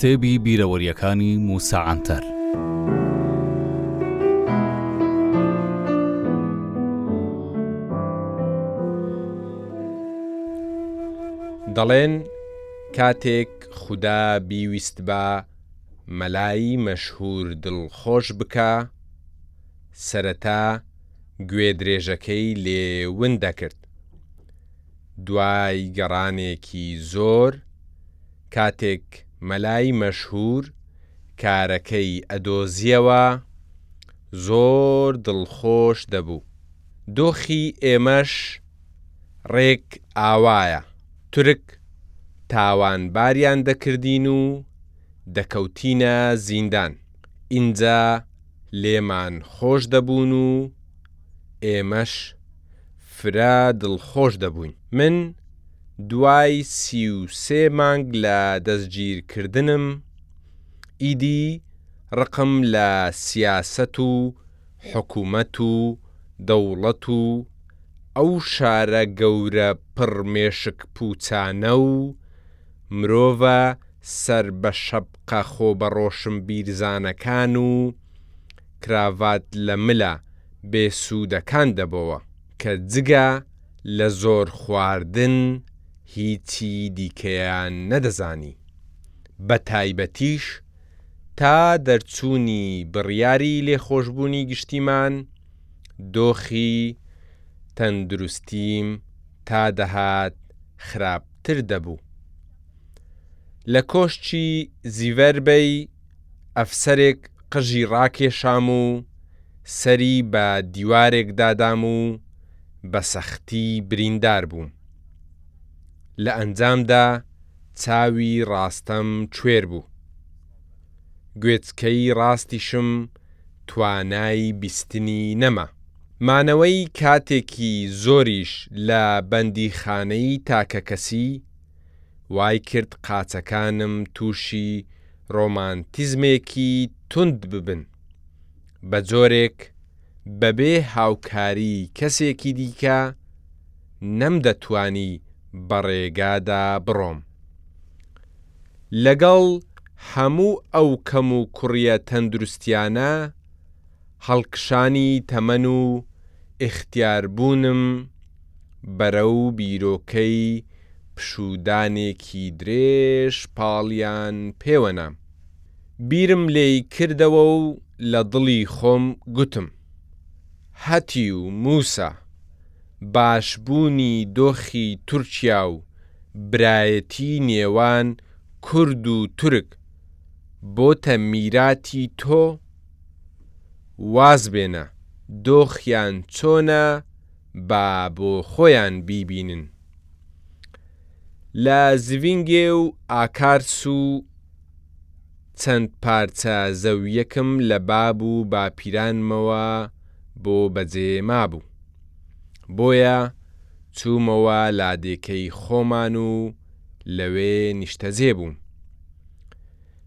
کتێبی بیرەوەریەکانی موسا عەنتەر دەڵێن کاتێک خودا بیویست بە مەلایی مەشهور دڵخۆش بکە سەرەتا گوێ درێژەکەی لێ ون دەکرد. دوای گەڕانێکی زۆر، کاتێک مەلای مەشهوور کارەکەی ئەدۆزییەوە، زۆر دڵخۆش دەبوو. دۆخی ئێمەش ڕێک ئاوایە، تورک تاوانباریان دەکردین و دەکەوتینە زیندان. ئینجا لێمان خۆش دەبوون و ئێمەش فرە دڵخۆش دەبووین. من دوای سی و سێ مانگ لە دەستگیرکردنم، ئیدی ڕقم لە سیاسەت و حکومەت و دەوڵەت و ئەو شارە گەورە پڕ مێشک پووچانە و مرۆڤە سەر بە شەپقە خۆ بە ڕۆشنبیرزانەکان و کراڤات لە ملە بێ سوودەکان دەبۆوە کە جگە لە زۆر خواردن هیچی دیکەیان نەدەزانی بە تایبەتیش تا دەرچوونی بڕیاری لێخۆشبوونی گشتیمان دۆخی تەندروستیم تا دەهات خراپ تر دەبوو. لە کۆشکی زیڤەربەی ئەفسەرێک قژی ڕاکێشام و سەری بە دیوارێک دادام و بە سەختی بریندار بووم. لە ئەنجامدا چاوی ڕاستەم کوێر بوو. گوێچکەی ڕاستیشم توانای بیستنی نەما، مانەوەی کاتێکی زۆریش لە بەندیخانەی تاکەکەسی وای کرد قاچەکانم تووشی ڕۆمانتیزمێکی توند ببن، بە جۆرێک بەبێ هاوکاری کەسێکی دیکە نەمدەتوانی بە ڕێگادا بڕۆم. لەگەڵ هەموو ئەو کەموکوڕیە تەندروستیانە، هەڵکشانی تەمەن و ئیختیاربوونم بەرەو بیرۆکەی پشوودانێکی درێژ پاڵیان پێوە نام، بیرم لێی کردەوە و لە دڵی خۆم گوتم، هەتیو موسا! باشبوونی دۆخی تورکیا و برایەتی نێوان کورد و تورک بۆتە میراتی تۆ؟ وازبێنە دۆخیان چۆنە با بۆ خۆیان بیبینن. لە زڤینگێ و ئاکارس و چەند پارچە زەوییەکم لە باب و باپیرانمەوە بۆ بەجێ مابوو. بۆیە چوومەوە لادێکەی خۆمان و لەوێ نیشتەجێ بووم.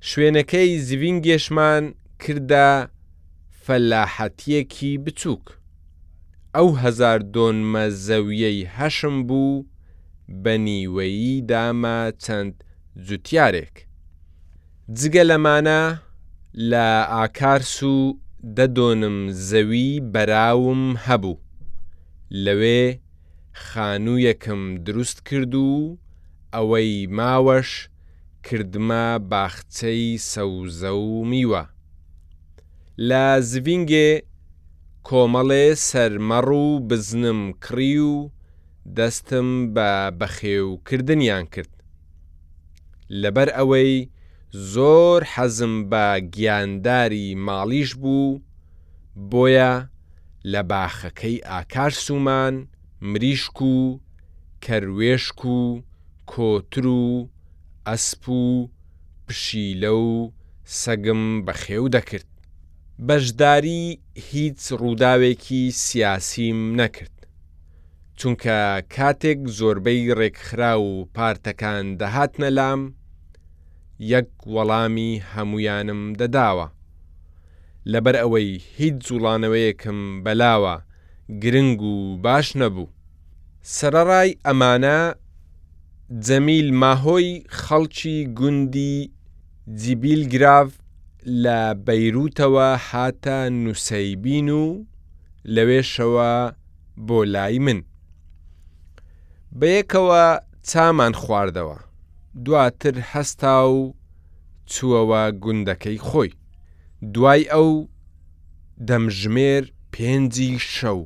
شوێنەکەی زڤینگێشمان کردە فەلاحەتییەکی بچووک. ئەو هەزار دۆنمە زەوییەی هەشم بوو بە نیوەیی دامە چەند جوتیارێک. جگە لەمانە لە ئاکارس و دە دۆنم زەوی بەراوم هەبوو، لەوێ خانوویەکم دروست کرد و ئەوەی ماوەش کردمە باخچەی سەوزە و میوە. لە زڤینگێ کۆمەڵێ سەرمەڕ و بزنم کڕی و دەستم بە بەخێوکردنیان کرد. لەبەر ئەوەی زۆر حەزم بە گیانداری ماڵیش بوو بۆیە لە باخەکەی ئاکار سومان مریشک و کەروێشک و کۆتر و ئەسپ و پشیلە و سەگم بەخێو دەکرد بەژداری هیچ ڕووداوێکی سیاسیم نەکرد چونکە کاتێک زۆربەی رێکخراو و پارتەکان دەهاتنە لام یەک وەڵامی هەمویانم دەداوە لەبەر ئەوەی هیچ جوڵانەوەیەکم بەلاوە گرنگ و باش نەبوو. سەرەڕای ئەمانە جەمیل ماهۆی خەڵکی گوندی جیبیل گراڤ لە بەیروتەوە هاتە نوسەیبین و لەوێشەوە بۆ لای من. بەیەکەوە چامان خواردەوە، دواتر هەستا و چووەوە گوندەکەی خۆی. دوای ئەو، دەمژمێر پێنجی شەو،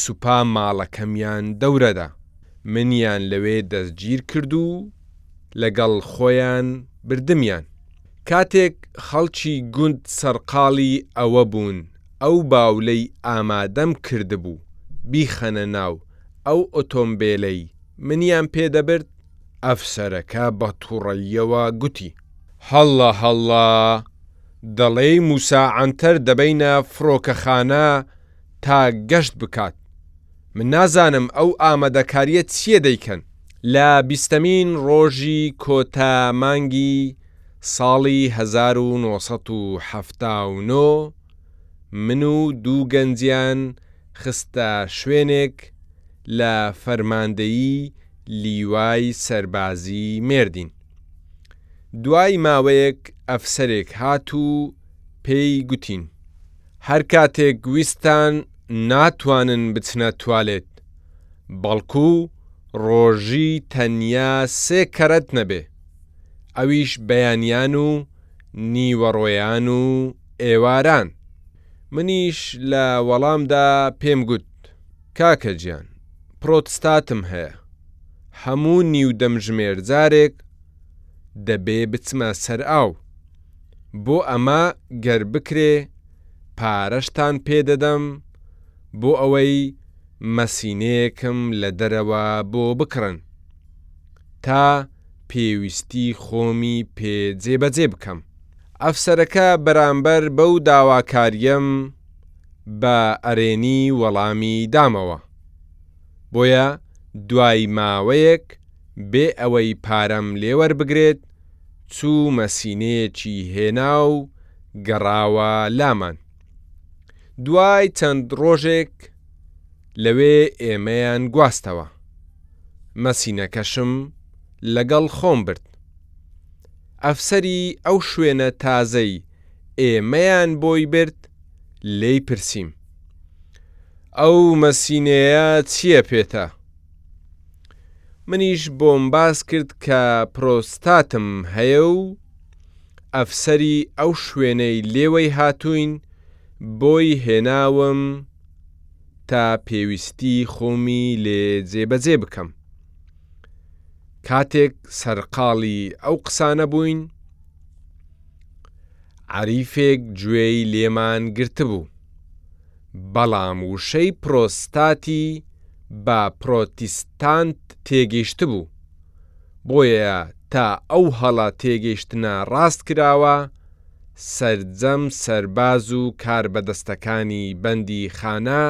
سوپا ماڵەکەمیان دەورەدا. منیان لەوێ دەستگیر کرد و لەگەڵ خۆیان بردمیان. کاتێک خەڵکی گوند سەرقاڵی ئەوە بوون ئەو باولەی ئامادەم کردبوو بیخەنە ناو ئەو ئۆتۆمبێلەی منیان پێ دەبرد؟ ئەفسەرەکە بە توڕەییەوە گوتی. هەڵڵە هەڵڵە، دەڵێی موسا عەنتەر دەبەینە فڕۆکەخانە تا گەشت بکات، من نازانم ئەو ئامادەکارییە چییە دەیکەن؟ لە بیستەمین ڕۆژی کۆتا مانگی ساڵی هەزار و نۆ سەد و حەفتا و نۆ من و دوو گەنجیان خستە شوێنێک لە فەرماندەیی لیوای سەربازی مێردین دوای ماوەیەک ئەفسەرێک هات و پێی گوتین هەرکاتێک ویستتان ناتوانن بچنە توالێت بەڵکو ڕۆژی تەنیا سێ کەرەت نەبێ ئەویش بەیانیان و نیوەڕۆیان و ئێواران. منیش لە وەڵامدا پێم گوت، کاکە گیان، پرۆتستاتم هەیە، هەموو نیو دەمژمێر جارێک دەبێ بچمە سەر ئاو، بۆ ئەمە گەر بکرێ پارەشتان پێ دەدەم بۆ ئەوەی مەسینەیەکم لە دەرەوە بۆ بکڕن. تا پێویستی خۆمی پێ جێبەجێ بکەم. ئەفسەرەکە بەرامبەر بەو داواکاریەم بە ئەرێنی وەڵامی دامەوە بۆیە دوای ماوەیەک بێ ئەوەی پارەم لێ وەربگرێت چوومە سینەیەکی هێنا و گەڕاوە لامان دوای چەند ڕۆژێک لەوێ ئێمەیان گواستەوە. مەسینەکەشم لەگەڵ خۆم برد. ئەفسەری ئەو شوێنە تازەی ئێمەیان بۆی برد لێی پرسیم. ئەو مەسینەیە چییە پێتە؟ منیش بۆم باس کرد کە پرۆستاتم هەیە و ئەفسەری ئەو شوێنەی لێوەی هاتووین بۆی هێناوم تا پێویستی خۆمی لێ جێبەجێ بکەم. کاتێک سەرقاڵی ئەو قسانە بووین، عەریفێک گوێی لێمان گرتبوو، بەڵام وشەی پرۆستاتی بە پرۆتیستانت تێگەیشتبوو، بۆیە تا ئەو هەڵە تێگەیشتنە ڕاست کراوە، سەرجەم سەرباز و کاربەدەستەکانی بەندی خانە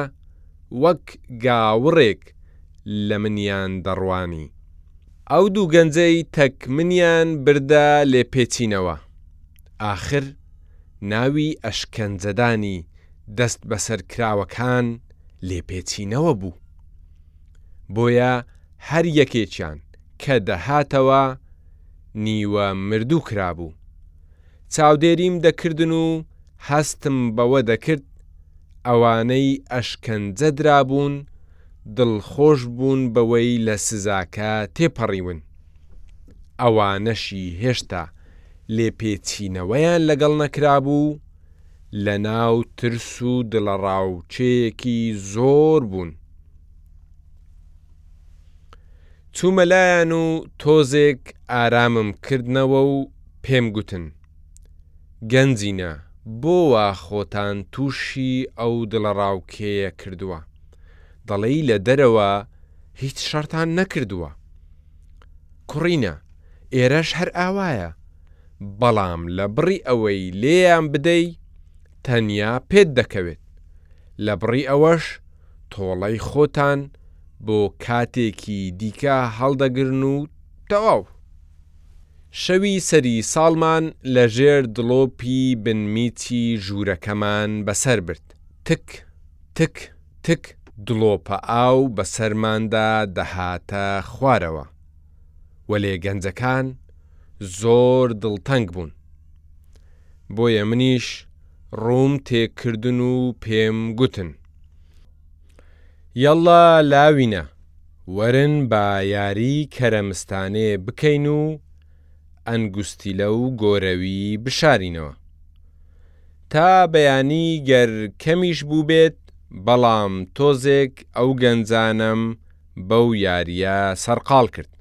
وەک گاوڕێک لە منیان دەڕوانی. ئەو دوو گەنجەی تەک منیان بردە لێپێچینەوە. ئاخر ناوی ئەشکەنجەدانی دەستبەسەرکراوەکان لێپێچینەوە بوو. بۆیە هەر یەکێکیان کە دەهاتەوە، نیوە مردوو کرابوو. چاودێریم دەکردن و هەستم بەوە دەکرد ئەوانەی ئەشکەنجە درابوون دڵخۆش بوون بەوەی لە سزاکە تێپەڕیون، ئەوانەشی هێشتا لێپێچینەوەیان لەگەڵ نەکرابوو لەناو ترس و دڵەڕاوکێیەکی زۆر بوون. چوومە لایان و تۆزێک ئارامم کردنەوە و پێم گوتن، گەنجینە بۆ وا خۆتان تووشی ئەو دڵەڕاوکێیە کردووە، دەڵێی لە دەرەوە هیچ شەڕتان نەکردووە؟ کوڕینە، ئێرەش هەر ئاوایە، بەڵام لە بڕی ئەوەی لێیان بدەی، تەنیا پێت دەکەوێت، لەبڕی ئەوەش تۆڵەی خۆتان بۆ کاتێکی دیکە هەڵدەگرن و تەواو. شەوی سەری ساڵمان لە ژێر دڵۆپی بن میچی ژوورەکەمان بەسەر برد، تک تک تک دڵۆپە ئاو بەسەرماندا دەهاتە خوارەوە، وەلێ گەنجەکان زۆر دڵتەنگ بوون بۆیە منیش ڕووم تێکردن و پێم گوتن یەڵا لاوینە وەرن با یاری کەرەمستانێ بکەین و ئەنگوستیلە و گۆرەوی بشارینەوە تا بەیانی گەر کەمیش بووبێت بەڵام تۆزێک ئەو گەنجانەم بەو یارییە سەرقاڵ کرد.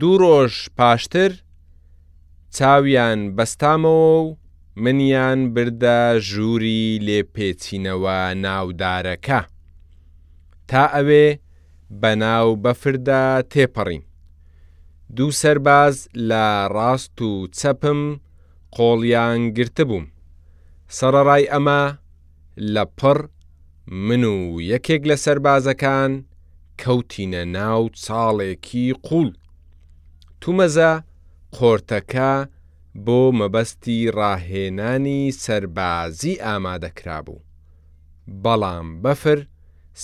دوو ڕۆژ پاشتر چاویان بەستامەوە و منیان بردە ژووری لێپێچینەوە ناودارەکە. تا ئەوێ بەناو بەفردا تێپەڕین. دوو سەرباز لە ڕاست و چەپم قۆڵیان گرتبووم. سەڕەڕای ئەمە لەپڕ من و یەکێک لە سەربازەکان کەوتینە ناو چاڵێکی قووڵ. تومەزە قۆرتەکە بۆ مەبەستی ڕاهێنانی سەربازی ئامادە کرابوو، بەڵام بەفر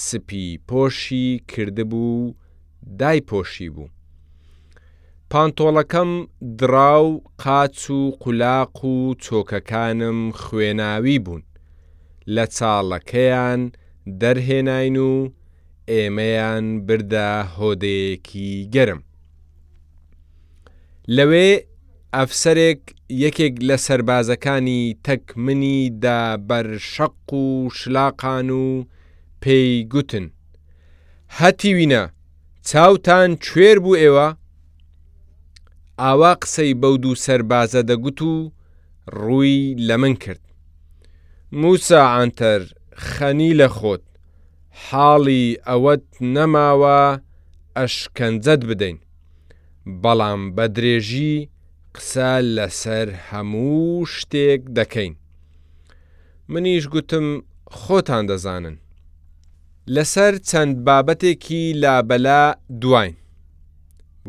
سپیپۆشی کردبوو و دایپۆشیبوو. پانتۆڵەکەم دڕا و قاچ و قولاق و چۆکەکانم خوێناوی بوون. لە چاڵەکەیان دەرهێناین و ئێمەیان بردە هۆدەیەکی گەرم. لەوێ ئەفسەرێک یەکێک لە سەربازەکانی تەک منی دا بەر شەق و شلاقان و پێی گوتن، هەتیوینە چاوتان کوێر بوو ئێوە ئاوا قسەی بەو دوو سەربازە دەگوت و ڕووی لە من کرد موسا عەنتەر خەنی لە خۆت حاڵی ئەوەت نەماوە ئەشکەنجەت بدەین بەڵام بە درێژی قسە لەسەر هەموو شتێک دەکەین منیش گوتم خۆتان دەزانن. لەسەر چەند بابەتێکی لابەلا دواین،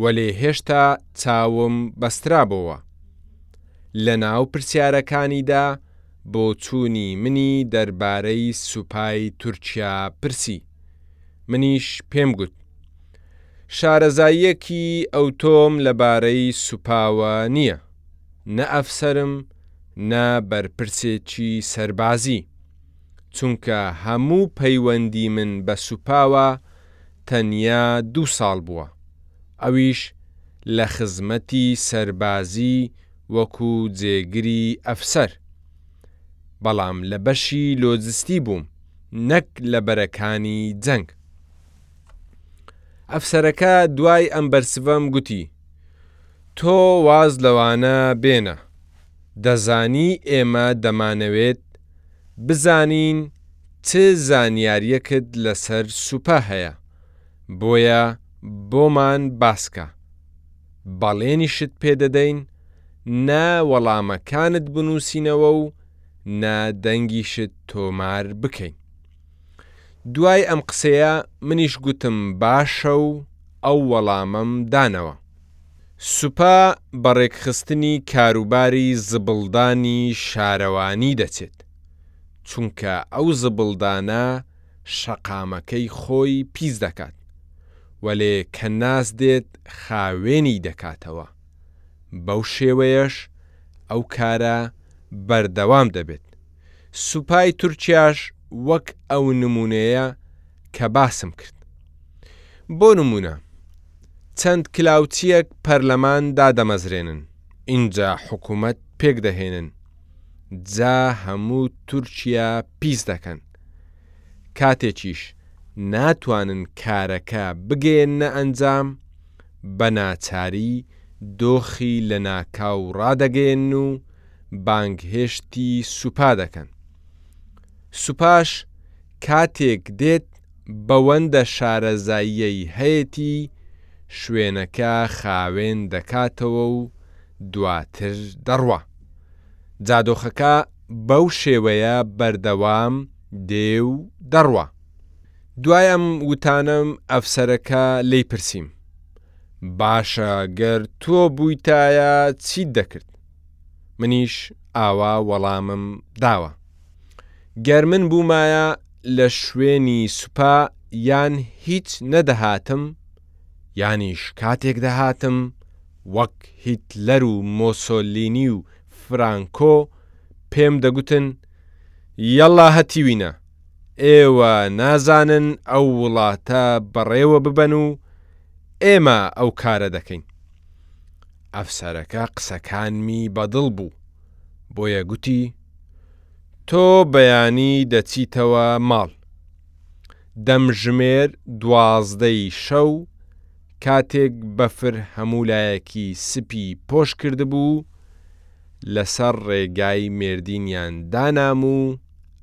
وەلێ هێشتا چاوم بەسترابۆوە لەناو پرسیارەکانیدا بۆچوونی منی دەربارەی سوپای تورکیا پرسی، منیش پێم گوت شارەزاییەکی ئەوتۆم لەبارەی سوپاوە نییە، نە ئەفسەرم نە بەرپرسێکی سەربازی، چونکە هەموو پەیوەندی من بە سوپاوە تەنیا دوو ساڵ بووە ئەویش لە خزمەتی سەربازی وەکو جێگری ئەفسەر بەڵام لە بەشی لۆجستی بووم نەک لە بەرەکانی جەنگ. ئەفسەرەکە دوای ئەم بەرسڤەم گوتی تۆ واز لەوانە بێنە دەزانی ئێمە دەمانەوێت بزانین چ زانیاریەکت لەسەر سوپا هەیە بۆیە بۆمان باسکە بەڵێنیشت پێدەدەین نە وەڵامەکانت بنوسینەوە و نە دەنگیشت تۆمار بکەین دوای ئەم قسەیە منیش گوتم باشە و ئەو وەڵامەم دانەوە. سوپا بە ڕێکخستنی کاروباری زبڵدانی شارەوانی دەچێت، چونکە ئەو زبڵدانە شەقامەکەی خۆی پیس دەکات، وەلێ کە ناس دێت خاوێنی دەکاتەوە، بەو شێوەیەش ئەو کارە بەردەوام دەبێت. سوپای تورکیاش وەک ئەو نمونەیە کە باسم کرد بۆ نمونە چەند کلاوچیەک پەرلەمان دادەمەزرێنن ئینجا حکومەت پێک دەهێنن جا هەموو تورکیا پیس دەکەن کاتێکیش ناتوانن کارەکە بگەێنە ئەنجام بە ناچاری دۆخی لە ناکاو ڕادەگەێن و بانگهێشتی سوپا دەکەن، سوپاش کاتێک دێت بەوەندە شارەزاییەی هەیەتی شوێنەکە خاوێن دەکاتەوە و دواتر دەڕوا. جادۆخەکە بەو شێوەیە بەردەوام دێ و دەڕوا. دوای ئەم وتانەم ئەفسەرەکە لێی پرسیم، باشە گەر تۆ بوویتایە چیت دەکرد؟ منیش ئاوا وەڵامم داوە. گەر من بوومایە لە شوێنی سوپا یان هیچ نەدەهاتم یانیش کاتێک دەهاتم وەک هیتلەر و مۆسۆلینی و فرانکۆ پێم دەگوتن یەڵا هەتیوینە ئێوە نازانن ئەو وڵاتە بەڕێوە ببەن و ئێمە ئەو کارە دەکەین. ئەفسەرەکە قسەکانمی بەدڵ بوو، بۆیە گوتی، تۆ بەیانی دەچیتەوە ماڵ. دەمژمێر دوازدەی شەو کاتێک بەفر هەموو لایەکی سپی پۆش کردبوو، لەسەر ڕێگای مێردینیان دانام و